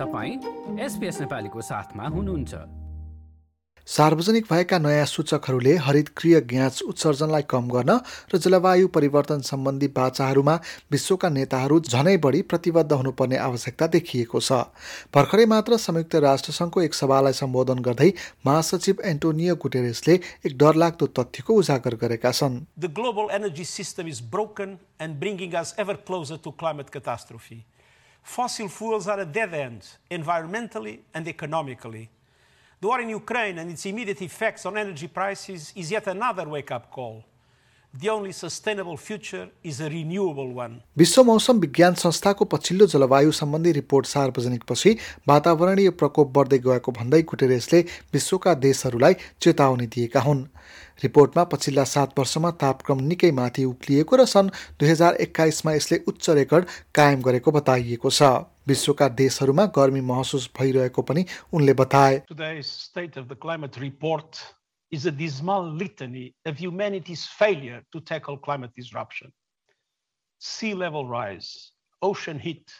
तपाईँ एसपिएस नेपालीको साथमा हुनुहुन्छ। सार्वजनिक भएका नयाँ सूचकहरूले हरितक्रिय ग्यास उत्सर्जनलाई कम गर्न र जलवायु परिवर्तन सम्बन्धी बाचाहरूमा विश्वका नेताहरू झनै बढी प्रतिबद्ध हुनुपर्ने आवश्यकता देखिएको छ। भर्खरै मात्र संयुक्त राष्ट्रसङ्घको एक सभालाई सम्बोधन गर्दै महासचिव एन्टोनियो गुटेरेसले एक डरलाग्दो तथ्यको उजागर गरेका छन्। The global energy system is broken and bringing us ever closer to climate catastrophe. Fossil fuels are a dead end, environmentally and economically. The war in Ukraine and its immediate effects on energy prices is yet another wake up call. The only sustainable future is a renewable one. विश्व मौसम विज्ञान संस्थाको पछिल्लो जलवायु सम्बन्धी report सार्वजनिकपछि वातावरणीय प्रकोप बढ्दै गएको भन्दै गुटेरेसले विश्वका देशहरूलाई चेतावनी दिएका हुन्। रिपोर्टमा पछिल्ला सात वर्षमा तापक्रम निकै माथि उक्लिएको र सन् दुई हजार एक्काइसमा यसले उच्च रेकर्ड कायम गरेको बताइएको छ। विश्वका देशहरूमा गर्मी महसुस भइरहेको पनि उनले बताए। Today's State of the Climate report is a dismal litany of humanity's failure to tackle climate disruption. Sea level rise, ocean heat,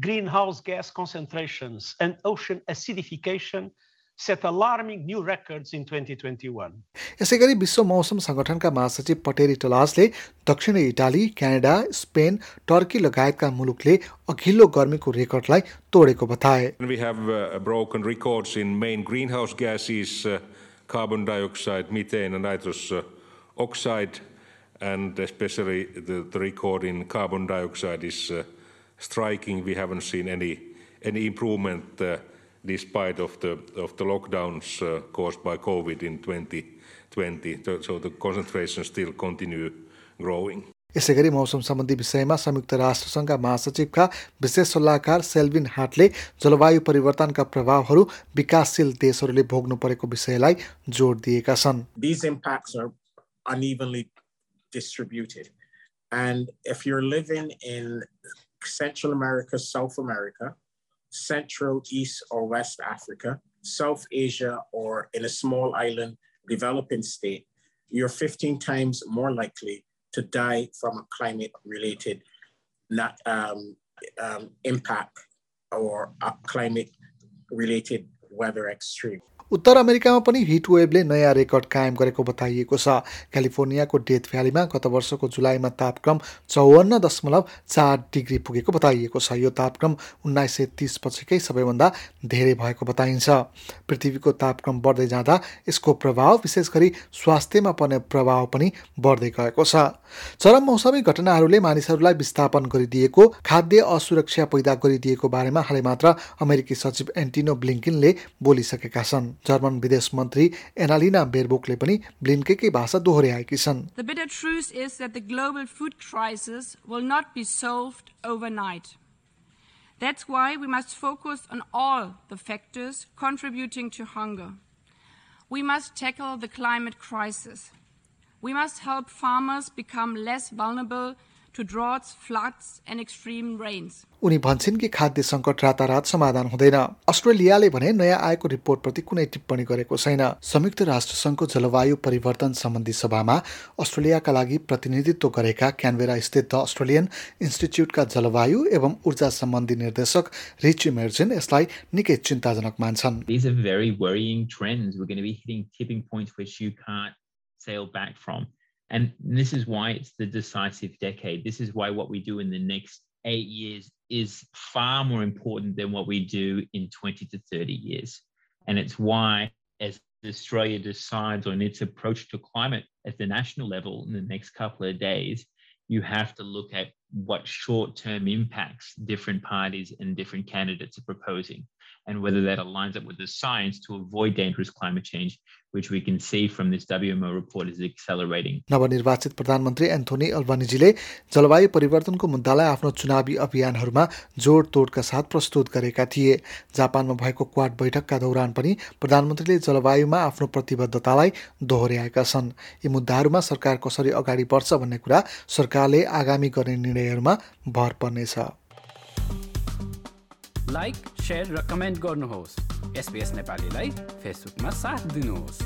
greenhouse gas concentrations, and ocean acidification set alarming new records in 2021. यसै गरी विश्व मौसम सङ्गठनका महासचिव पटेरी टलासले दक्षिणी Italy Canada Spain Turkey लगायतका मुलुकले अघिल्लो गर्मीको रेकर्डलाई तोडेको बताए We have uh, broken records in main greenhouse gases, uh, carbon dioxide, methane, and nitrous uh, oxide, and especially the, the record in carbon dioxide is uh, striking. We haven't seen any any improvement uh, despite of the of the lockdowns caused by COVID in 2020. So, so the concentration still continue growing. यसै गरी मौसम सम्बन्धी विषयमा संयुक्त राष्ट्रसङ्घका महासचिवका विशेष सल्लाहकार Selvin हाटले जलवायु परिवर्तनका प्रभावहरू विकासशील देशहरूले भोग्नु परेको विषयलाई जोड दिएका छन्. And if you're living in Central America, South America, Central, East, or West Africa, South Asia, or in a small island developing state, you're 15 times more likely to die from a climate related not, um, um, impact or a climate related weather extreme. उत्तर अमेरिकामा पनि hit वेभले नयाँ record कायम गरेको बताइएको छ। क्यालिफोर्नियाको death भ्यालीमा गत वर्षको जुलाईमा तापक्रम चौवन्न दशमलव चार डिग्री पुगेको बताइएको छ। यो तापक्रम उन्नाइस सय तिस पछिकै सबैभन्दा धेरै भएको बताइन्छ। पृथ्वीको तापक्रम बढ्दै जाँदा यसको प्रभाव विशेष गरी स्वास्थ्यमा पर्ने प्रभाव पनि बढ्दै गएको छ। चरम मौसमी घटनाहरूले मानिसहरूलाई विस्थापन गरिदिएको खाद्य असुरक्षा पैदा गरिदिएको बारेमा हालै मात्र अमेरिकी सचिव एन्टिनो ब्लिङ्किनले बोलिसकेका छन्। जर्मन विदेश मन्त्री एनालिना बेरबोकले पनि ब्लिन्केकै भाषा दोहोऱ्याएकी छन् The bitter truth is that the global food crisis will not be solved overnight. That's why we must focus on all the factors contributing to hunger. We must tackle the climate crisis. We must help farmers become less vulnerable to droughts, floods, and extreme rains. उनी भन्छन् कि खाद्य सङ्कट रातारात समाधान हुँदैन अस्ट्रेलियाले भने नयाँ आएको रिपोर्टप्रति कुनै टिप्पणी गरेको छैन संयुक्त राष्ट्रसङ्घको जलवायु परिवर्तन सम्बन्धी सभामा अस्ट्रेलियाका लागि प्रतिनिधित्व गरेका क्यानबेरा स्थित द अस्ट्रेलियन इन्स्टिच्युटका जलवायु एवं ऊर्जा सम्बन्धी निर्देशक रिची मेर्जिन यसलाई निकै चिन्ताजनक मान्छन् These are very worrying trends. We're going to be hitting tipping points which you can't sail back from. And this is why it's the decisive decade. This is why what we do in the next eight years is far more important than what we do in 20 to 30 years. And it's why, as Australia decides on its approach to climate at the national level in the next couple of days, you have to look at what short term impacts different parties and different candidates are proposing and whether that aligns up with the science to avoid dangerous climate change, which we can see from this WMO report is accelerating. नवनिर्वाचित प्रधानमन्त्री Anthony अल्बानिजीले जलवायु परिवर्तनको मुद्दालाई आफ्नो चुनावी अभियानहरूमा जोड तोडका साथ प्रस्तुत गरेका थिए जापानमा भएको क्वाड बैठकका दौरान पनि प्रधानमन्त्रीले जलवायुमा आफ्नो प्रतिबद्धतालाई दोहोऱ्याएका छन् यी मुद्दाहरूमा सरकार कसरी अगाडि बढ्छ भन्ने कुरा सरकारले आगामी गर्ने निर्णयहरूमा भर पर्नेछ। लाइक र कमेन्ट गर्नुहोस्। नेपालीलाई फेसबुकमा साथ दिनुहोस्।